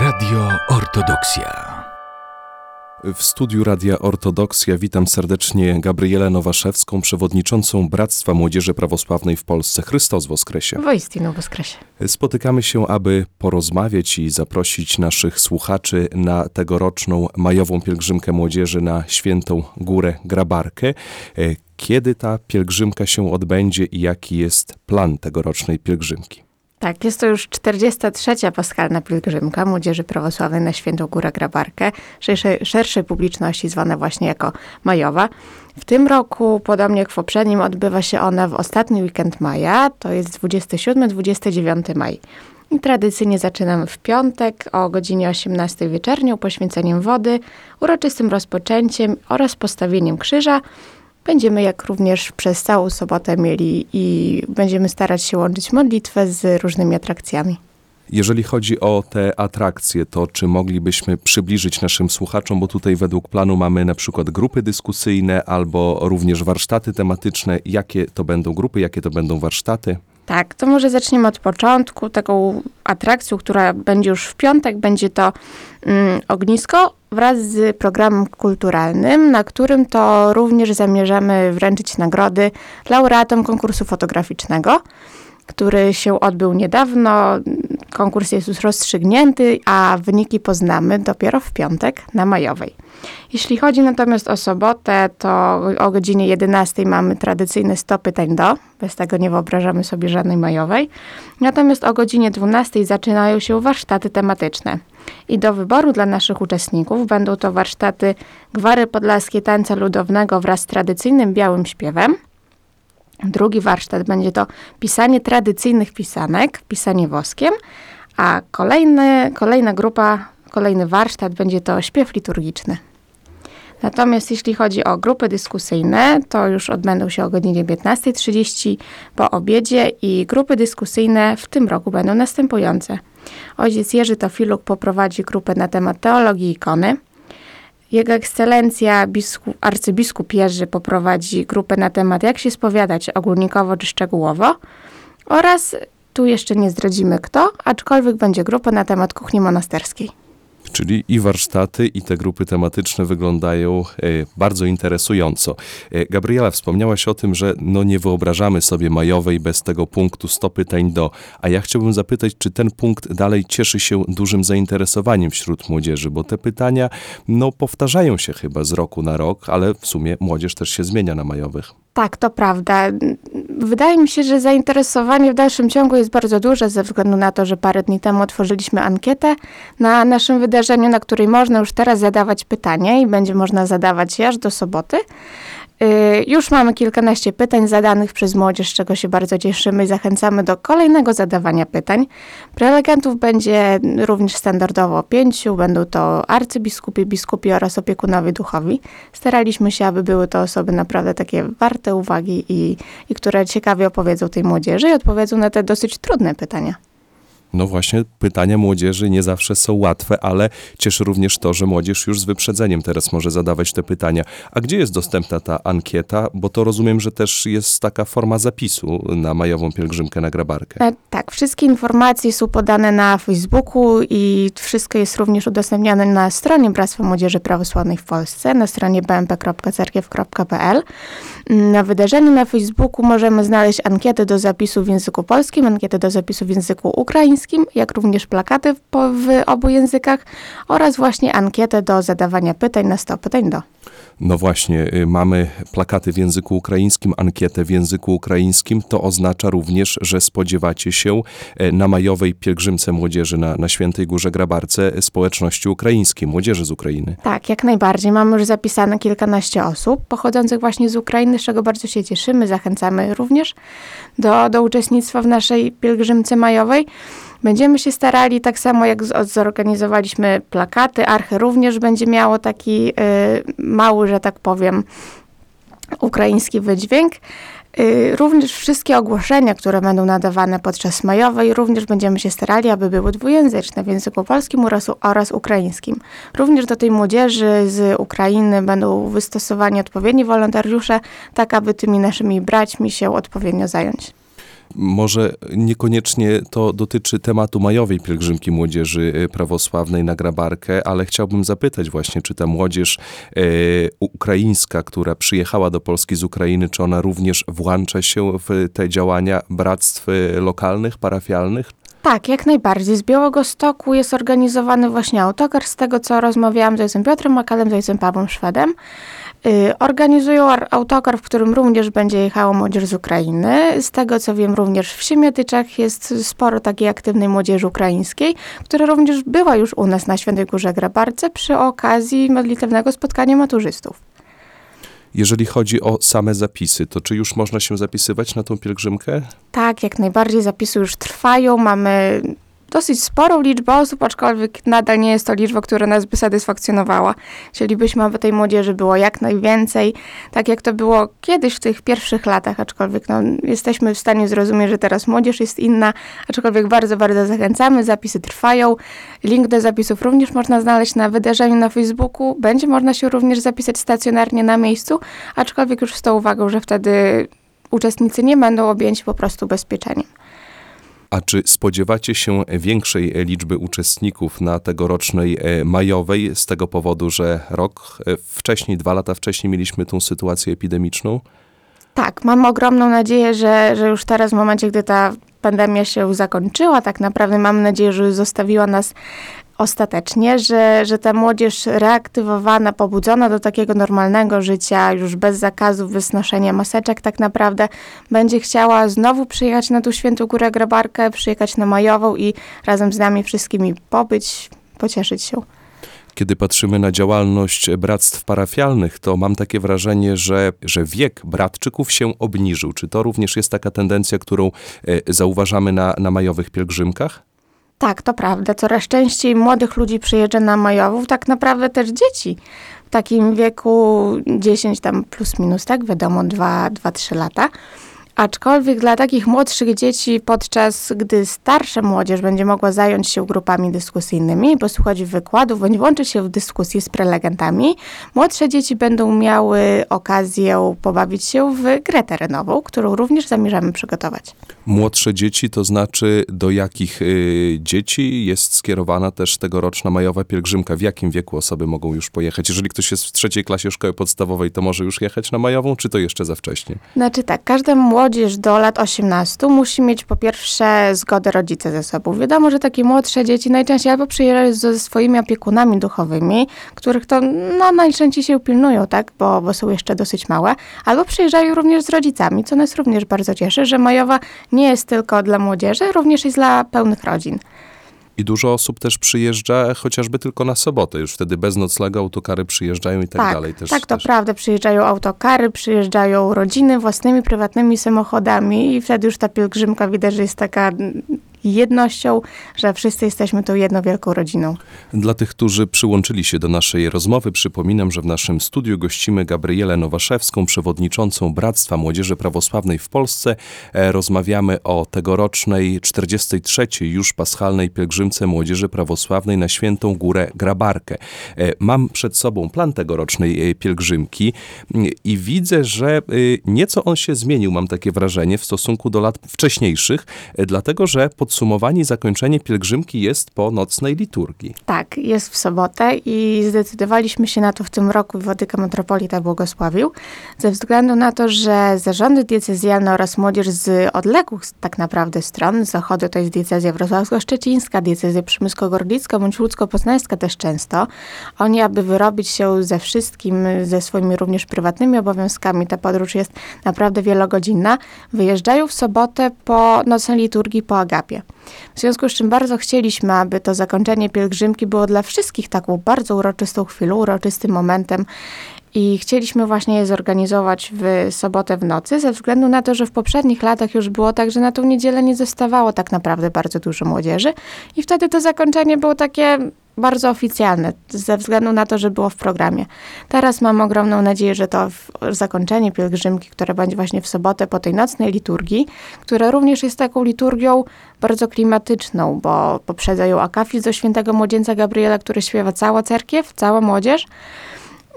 Radio Ortodoksja. W studiu Radia Ortodoksja witam serdecznie Gabrielę Nowaszewską, przewodniczącą Bractwa Młodzieży Prawosławnej w Polsce. Chrystus Woskresie. Woistinu Woskresie. Spotykamy się, aby porozmawiać i zaprosić naszych słuchaczy na tegoroczną majową pielgrzymkę młodzieży na Świętą Górę Grabarkę. Kiedy ta pielgrzymka się odbędzie i jaki jest plan tegorocznej pielgrzymki? Tak, jest to już 43. paschalna pielgrzymka Młodzieży Prawosławnej na Świętą Górę Grabarkę, szerszej, szerszej publiczności zwana właśnie jako majowa. W tym roku, podobnie jak w poprzednim, odbywa się ona w ostatni weekend maja, to jest 27-29 maj. I tradycyjnie zaczynamy w piątek o godzinie 18 wieczernią poświęceniem wody, uroczystym rozpoczęciem oraz postawieniem krzyża, Będziemy jak również przez całą sobotę mieli i będziemy starać się łączyć modlitwę z różnymi atrakcjami. Jeżeli chodzi o te atrakcje, to czy moglibyśmy przybliżyć naszym słuchaczom, bo tutaj według planu mamy na przykład grupy dyskusyjne albo również warsztaty tematyczne. Jakie to będą grupy, jakie to będą warsztaty? Tak, to może zaczniemy od początku. Taką atrakcją, która będzie już w piątek, będzie to mm, ognisko wraz z programem kulturalnym, na którym to również zamierzamy wręczyć nagrody laureatom konkursu fotograficznego, który się odbył niedawno. Konkurs jest już rozstrzygnięty, a wyniki poznamy dopiero w piątek na majowej. Jeśli chodzi natomiast o sobotę, to o godzinie 11 mamy tradycyjne 100 pytań do. Bez tego nie wyobrażamy sobie żadnej majowej. Natomiast o godzinie 12 zaczynają się warsztaty tematyczne. I do wyboru dla naszych uczestników będą to warsztaty Gwary Podlaskie Tańca Ludownego wraz z tradycyjnym białym śpiewem. Drugi warsztat będzie to pisanie tradycyjnych pisanek, pisanie woskiem, a kolejny, kolejna grupa, kolejny warsztat będzie to śpiew liturgiczny. Natomiast jeśli chodzi o grupy dyskusyjne, to już odbędą się o godzinie 15.30 po obiedzie i grupy dyskusyjne w tym roku będą następujące. Ojciec Jerzy Tofiluk poprowadzi grupę na temat teologii ikony. Jego ekscelencja biskup, arcybiskup Jerzy poprowadzi grupę na temat jak się spowiadać ogólnikowo czy szczegółowo oraz tu jeszcze nie zdradzimy kto, aczkolwiek będzie grupa na temat kuchni monasterskiej. Czyli i warsztaty, i te grupy tematyczne wyglądają e, bardzo interesująco. E, Gabriela, wspomniałaś o tym, że no nie wyobrażamy sobie majowej bez tego punktu 100 pytań do. A ja chciałbym zapytać, czy ten punkt dalej cieszy się dużym zainteresowaniem wśród młodzieży, bo te pytania no powtarzają się chyba z roku na rok, ale w sumie młodzież też się zmienia na majowych. Tak, to prawda. Wydaje mi się, że zainteresowanie w dalszym ciągu jest bardzo duże ze względu na to, że parę dni temu otworzyliśmy ankietę na naszym wydarzeniu, na której można już teraz zadawać pytania i będzie można zadawać je aż do soboty. Y, już mamy kilkanaście pytań zadanych przez młodzież, z czego się bardzo cieszymy i zachęcamy do kolejnego zadawania pytań. Prelegentów będzie również standardowo pięciu, będą to arcybiskupi, biskupi oraz opiekunowie duchowi. Staraliśmy się, aby były to osoby naprawdę takie warte uwagi i, i które ciekawie opowiedzą tej młodzieży i odpowiedzą na te dosyć trudne pytania. No właśnie, pytania młodzieży nie zawsze są łatwe, ale cieszy również to, że młodzież już z wyprzedzeniem teraz może zadawać te pytania. A gdzie jest dostępna ta ankieta? Bo to rozumiem, że też jest taka forma zapisu na majową pielgrzymkę na Grabarkę. E, tak, wszystkie informacje są podane na Facebooku i wszystko jest również udostępniane na stronie Bractwa Młodzieży Prawosławnej w Polsce, na stronie bmp.cerkiew.pl. Na wydarzeniu na Facebooku możemy znaleźć ankietę do zapisu w języku polskim, ankietę do zapisu w języku ukraińskim, jak również plakaty w, w obu językach oraz właśnie ankietę do zadawania pytań na 100 pytań do. No właśnie, y, mamy plakaty w języku ukraińskim, ankietę w języku ukraińskim. To oznacza również, że spodziewacie się e, na majowej pielgrzymce młodzieży na, na Świętej Górze Grabarce społeczności ukraińskiej, młodzieży z Ukrainy. Tak, jak najbardziej. Mamy już zapisane kilkanaście osób pochodzących właśnie z Ukrainy, z czego bardzo się cieszymy. Zachęcamy również do, do uczestnictwa w naszej pielgrzymce majowej. Będziemy się starali, tak samo jak zorganizowaliśmy plakaty, Arche również będzie miało taki y, mały, że tak powiem, ukraiński wydźwięk. Y, również wszystkie ogłoszenia, które będą nadawane podczas majowej, również będziemy się starali, aby były dwujęzyczne w języku polskim oraz, oraz ukraińskim. Również do tej młodzieży z Ukrainy będą wystosowani odpowiedni wolontariusze, tak aby tymi naszymi braćmi się odpowiednio zająć. Może niekoniecznie to dotyczy tematu majowej pielgrzymki młodzieży e, prawosławnej na Grabarkę, ale chciałbym zapytać właśnie, czy ta młodzież e, ukraińska, która przyjechała do Polski z Ukrainy, czy ona również włącza się w te działania bractw e, lokalnych, parafialnych? Tak, jak najbardziej. Z Białego Stoku jest organizowany właśnie autokar. Z tego, co rozmawiałam z ojcem Piotrem Makalem, z ojcem Pawłem Szwedem. Y, Organizują ar- autokar, w którym również będzie jechała młodzież z Ukrainy. Z tego, co wiem, również w Siemiatyczach jest sporo takiej aktywnej młodzieży ukraińskiej, która również była już u nas na Świętej Górze Grabarce przy okazji modlitewnego spotkania maturzystów. Jeżeli chodzi o same zapisy, to czy już można się zapisywać na tą pielgrzymkę? Tak, jak najbardziej zapisy już trwają. Mamy dosyć sporą liczbę osób, aczkolwiek nadal nie jest to liczba, która nas by satysfakcjonowała. Chcielibyśmy, aby tej młodzieży było jak najwięcej, tak jak to było kiedyś w tych pierwszych latach, aczkolwiek no, jesteśmy w stanie zrozumieć, że teraz młodzież jest inna, aczkolwiek bardzo, bardzo zachęcamy. Zapisy trwają. Link do zapisów również można znaleźć na wydarzeniu na Facebooku. Będzie można się również zapisać stacjonarnie na miejscu, aczkolwiek już z tą uwagą, że wtedy uczestnicy nie będą objęci po prostu bezpieczeniem. A czy spodziewacie się większej liczby uczestników na tegorocznej e, majowej z tego powodu, że rok e, wcześniej, dwa lata wcześniej mieliśmy tą sytuację epidemiczną? Tak, mam ogromną nadzieję, że, że już teraz, w momencie, gdy ta pandemia się zakończyła, tak naprawdę mam nadzieję, że zostawiła nas ostatecznie, że, że ta młodzież reaktywowana, pobudzona do takiego normalnego życia, już bez zakazów, bez noszenia maseczek, tak naprawdę będzie chciała znowu przyjechać na tą Świętą Górę Grabarkę, przyjechać na Majową i razem z nami wszystkimi pobyć, pocieszyć się. Kiedy patrzymy na działalność bractw parafialnych, to mam takie wrażenie, że, że wiek bratczyków się obniżył. Czy to również jest taka tendencja, którą e, zauważamy na, na majowych pielgrzymkach? Tak, to prawda. Coraz częściej młodych ludzi przyjeżdża na majową, tak naprawdę też dzieci. W takim wieku 10 tam plus minus, tak wiadomo, 2-3 lata. Aczkolwiek dla takich młodszych dzieci, podczas gdy starsza młodzież będzie mogła zająć się grupami dyskusyjnymi, posłuchać wykładów, bądź włączyć się w dyskusję z prelegentami, młodsze dzieci będą miały okazję pobawić się w grę terenową, którą również zamierzamy przygotować. Młodsze dzieci, to znaczy do jakich y, dzieci jest skierowana też tegoroczna majowa pielgrzymka? W jakim wieku osoby mogą już pojechać? Jeżeli ktoś jest w trzeciej klasie szkoły podstawowej, to może już jechać na majową, czy to jeszcze za wcześnie? Znaczy tak, każda młodzież do lat 18 musi mieć po pierwsze zgodę rodzica ze sobą. Wiadomo, że takie młodsze dzieci najczęściej albo przyjeżdżają ze swoimi opiekunami duchowymi, których to no, najczęściej się pilnują, tak, bo, bo są jeszcze dosyć małe, albo przyjeżdżają również z rodzicami, co nas również bardzo cieszy, że majowa nie jest tylko dla młodzieży, również jest dla pełnych rodzin. I dużo osób też przyjeżdża chociażby tylko na sobotę. Już wtedy bez noclegu autokary przyjeżdżają i tak, dalej. Też, tak, to też. prawda. Przyjeżdżają autokary, przyjeżdżają rodziny własnymi, prywatnymi samochodami i wtedy już ta pielgrzymka widać, że jest taka jednością, że wszyscy jesteśmy tą jedną wielką rodziną. Dla tych, którzy przyłączyli się do naszej rozmowy, przypominam, że w naszym studiu gościmy Gabrielę Nowaszewską, przewodniczącą Bractwa Młodzieży Prawosławnej w Polsce. E, Rozmawiamy o tegorocznej 43. już paschalnej pielgrzymce Młodzieży Prawosławnej na Świętą Górę Grabarkę. E, Mam przed sobą plan tegorocznej e, pielgrzymki i widzę, że nieco on się zmienił, mam takie wrażenie, w stosunku do lat wcześniejszych, dlatego że podsumowanie i zakończenie pielgrzymki jest po nocnej liturgii. Tak, jest w sobotę i zdecydowaliśmy się na to w tym roku. Wodyka Metropolita błogosławił, ze względu na to, że zarządy diecezjalne oraz młodzież z odległych tak naprawdę stron, z zachodu to jest diecezja wrocławsko-szczecińska, diecezja przemysko-gorlicka bądź łódzko-poznańska też często, oni aby wyrobić się ze wszystkim, ze swoimi również prywatnymi obowiązkami, ta podróż jest naprawdę wielogodzinna, wyjeżdżają w sobotę po nocnej liturgii po Agapie. W związku z czym bardzo chcieliśmy, aby to zakończenie pielgrzymki było dla wszystkich taką bardzo uroczystą chwilą, uroczystym momentem. I chcieliśmy właśnie je zorganizować w sobotę w nocy, ze względu na to, że w poprzednich latach już było tak, że na tą niedzielę nie zostawało tak naprawdę bardzo dużo młodzieży. I wtedy to zakończenie było takie bardzo oficjalne, ze względu na to, że było w programie. Teraz mam ogromną nadzieję, że to zakończenie pielgrzymki, które będzie właśnie w sobotę po tej nocnej liturgii, która również jest taką liturgią bardzo klimatyczną, bo poprzedza ją akafizm do świętego młodzieńca Gabriela, który śpiewa cała cerkiew, cała młodzież.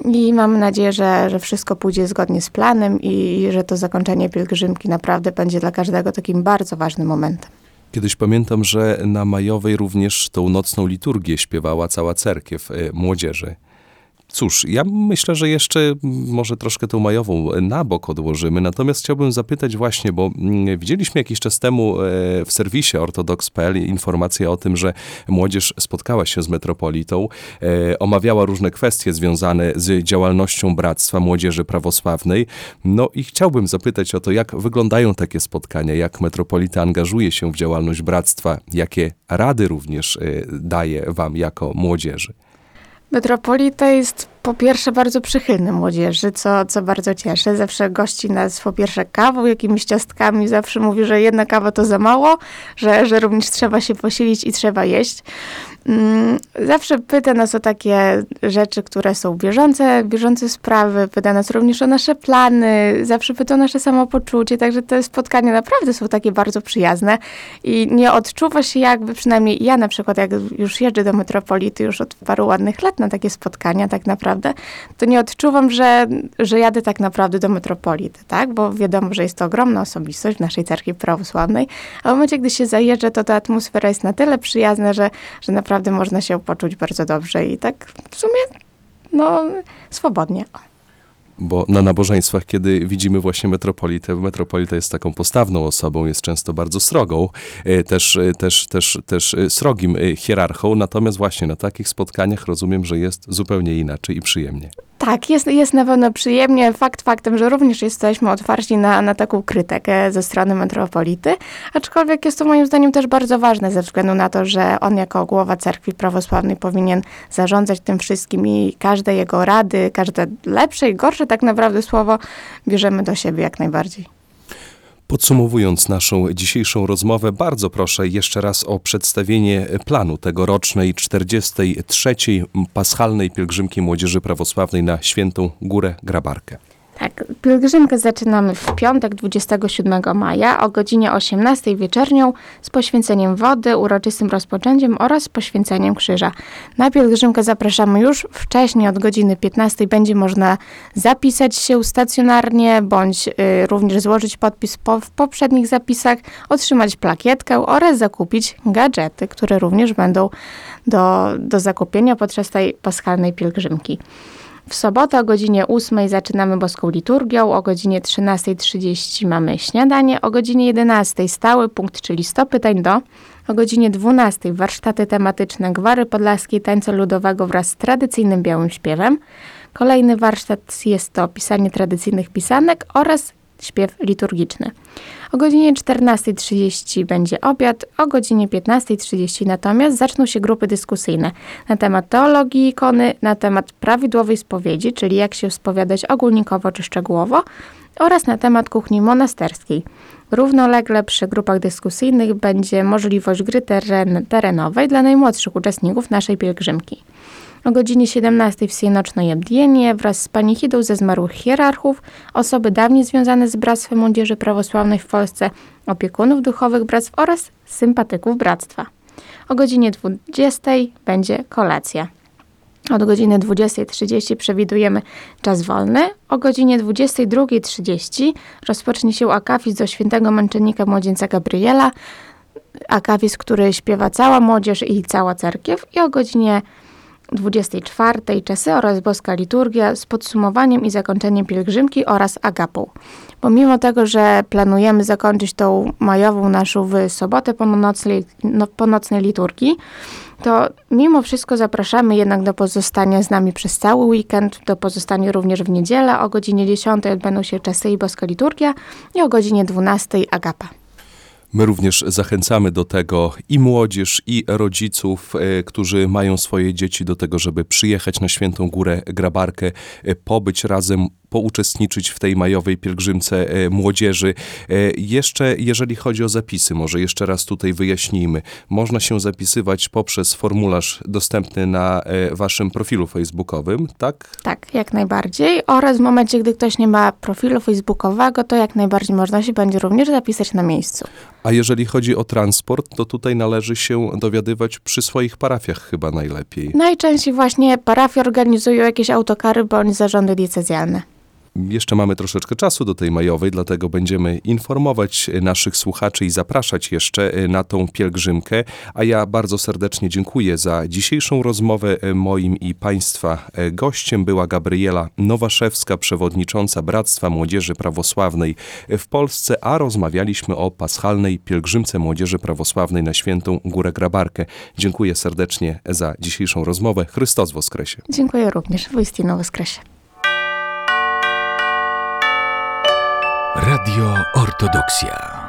I mamy nadzieję, że, że wszystko pójdzie zgodnie z planem i że to zakończenie pielgrzymki naprawdę będzie dla każdego takim bardzo ważnym momentem. Kiedyś pamiętam, że na Majowej również tą nocną liturgię śpiewała cała cerkiew e, młodzieży. Cóż, ja myślę, że jeszcze może troszkę tą majową na bok odłożymy, natomiast chciałbym zapytać właśnie, bo mm, widzieliśmy jakiś czas temu e, w serwisie ortodox.pl informację o tym, że młodzież spotkała się z metropolitą, e, omawiała różne kwestie związane z działalnością Bractwa Młodzieży Prawosławnej. No i chciałbym zapytać o to, jak wyglądają takie spotkania, jak metropolita angażuje się w działalność Bractwa, jakie rady również e, daje wam jako młodzieży. Metropolita jest po pierwsze bardzo przychylny młodzieży, co, co bardzo cieszy. Zawsze gości nas po pierwsze kawą, jakimiś ciastkami. Zawsze mówi, że jedna kawa to za mało, że, że również trzeba się posilić i trzeba jeść. Mm, Zawsze pyta nas o takie rzeczy, które są bieżące, bieżące sprawy. Pyta nas również o nasze plany. Zawsze pyta o nasze samopoczucie. Także te spotkania naprawdę są takie bardzo przyjazne i nie odczuwa się jakby, przynajmniej ja na przykład, jak już jeżdżę do metropolity już od paru ładnych lat na takie spotkania tak naprawdę, to nie odczuwam, że, że jadę tak naprawdę do metropolity, tak? Bo wiadomo, że jest to ogromna osobistość w naszej cerkwi prawosławnej, a w momencie, gdy się zajeżdża, to ta atmosfera jest na tyle przyjazna, że, że naprawdę można się poczuć bardzo dobrze i tak w sumie, no, swobodnie. Bo na nabożeństwach, kiedy widzimy właśnie metropolitę, metropolita jest taką postawną osobą, jest często bardzo srogą, e, też, e, też, też, też e, srogim e, hierarchą, natomiast właśnie na takich spotkaniach rozumiem, że jest zupełnie inaczej i przyjemnie. Tak, jest, jest na pewno przyjemnie. Fakt faktem, że również jesteśmy otwarci na, na taką krytykę ze strony metropolity, aczkolwiek jest to moim zdaniem też bardzo ważne ze względu na to, że on jako głowa cerkwi prawosławnej powinien zarządzać tym wszystkim i każde jego rady, każde lepsze i gorsze tak naprawdę słowo bierzemy do siebie jak najbardziej. Podsumowując naszą dzisiejszą rozmowę, bardzo proszę jeszcze raz o przedstawienie planu tegorocznej 43. paschalnej pielgrzymki Młodzieży Prawosławnej na Świętą Górę Grabarkę. Tak, pielgrzymkę zaczynamy w piątek 27 maja o godzinie 18 wieczernią z poświęceniem wody, uroczystym rozpoczęciem oraz poświęceniem krzyża. Na pielgrzymkę zapraszamy już wcześniej, od godziny 15 będzie można zapisać się stacjonarnie bądź y, również złożyć podpis po, w poprzednich zapisach, otrzymać plakietkę oraz zakupić gadżety, które również będą do, do zakupienia podczas tej paschalnej pielgrzymki. W sobotę o godzinie 8 zaczynamy boską liturgią, o godzinie 13.30 mamy śniadanie, o godzinie 11 stały punkt, czyli 100 pytań do, o godzinie 12 warsztaty tematyczne Gwary Podlaskiej Tańca Ludowego wraz z tradycyjnym białym śpiewem. Kolejny warsztat jest to pisanie tradycyjnych pisanek oraz śpiew liturgiczny. O godzinie 14.30 będzie obiad, o godzinie 15.30 natomiast zaczną się grupy dyskusyjne na temat teologii ikony, na temat prawidłowej spowiedzi, czyli jak się spowiadać ogólnikowo czy szczegółowo, oraz na temat kuchni monasterskiej. Równolegle przy grupach dyskusyjnych będzie możliwość gry teren, terenowej dla najmłodszych uczestników naszej pielgrzymki. O godzinie 17 wsienoczne jebdienie wraz z panichidą ze zmarłych hierarchów, osoby dawniej związane z Bractwem Młodzieży Prawosławnej w Polsce, opiekunów duchowych bractw oraz sympatyków bractwa. O godzinie 20 będzie kolacja. Od godziny 20.30 przewidujemy czas wolny. O godzinie 22.30 rozpocznie się akafizm do świętego męczennika młodzieńca Gabriela. Akafizm, który śpiewa cała młodzież i cała cerkiew. I o godzinie 24 czasy oraz boska liturgia z podsumowaniem i zakończeniem pielgrzymki oraz agapą. Pomimo tego, że planujemy zakończyć tą majową naszą w sobotę po nocnej, no, po nocnej liturgii, to mimo wszystko zapraszamy jednak do pozostania z nami przez cały weekend, do pozostania również w niedzielę. O godzinie 10 odbędą się czasy i boska liturgia i o godzinie 12 agapa. My również zachęcamy do tego i młodzież, i rodziców, e, którzy mają swoje dzieci do tego, żeby przyjechać na Świętą Górę Grabarkę, e, pobyć razem, pouczestniczyć w tej majowej pielgrzymce e, młodzieży. E, Jeszcze, jeżeli chodzi o zapisy, może jeszcze raz tutaj wyjaśnijmy. Można się zapisywać poprzez formularz dostępny na e, waszym profilu facebookowym, tak? Tak, jak najbardziej. Oraz w momencie, gdy ktoś nie ma profilu facebookowego, to jak najbardziej można się będzie również zapisać na miejscu. A jeżeli chodzi o transport, to tutaj należy się dowiadywać przy swoich parafiach chyba najlepiej. Najczęściej właśnie parafie organizują jakieś autokary bądź zarządy diecezjalne. Jeszcze mamy troszeczkę czasu do tej majowej, dlatego będziemy informować naszych słuchaczy i zapraszać jeszcze na tą pielgrzymkę. A ja bardzo serdecznie dziękuję za dzisiejszą rozmowę. Moim i Państwa gościem była Gabriela Nowaszewska, przewodnicząca Bractwa Młodzieży Prawosławnej w Polsce, a rozmawialiśmy o paschalnej pielgrzymce Młodzieży Prawosławnej na Świętą Górę Grabarkę. Dziękuję serdecznie za dzisiejszą rozmowę. Chrystus Woskresie. Dziękuję również. Wojstino Woskresie. Radio Ortodoksja.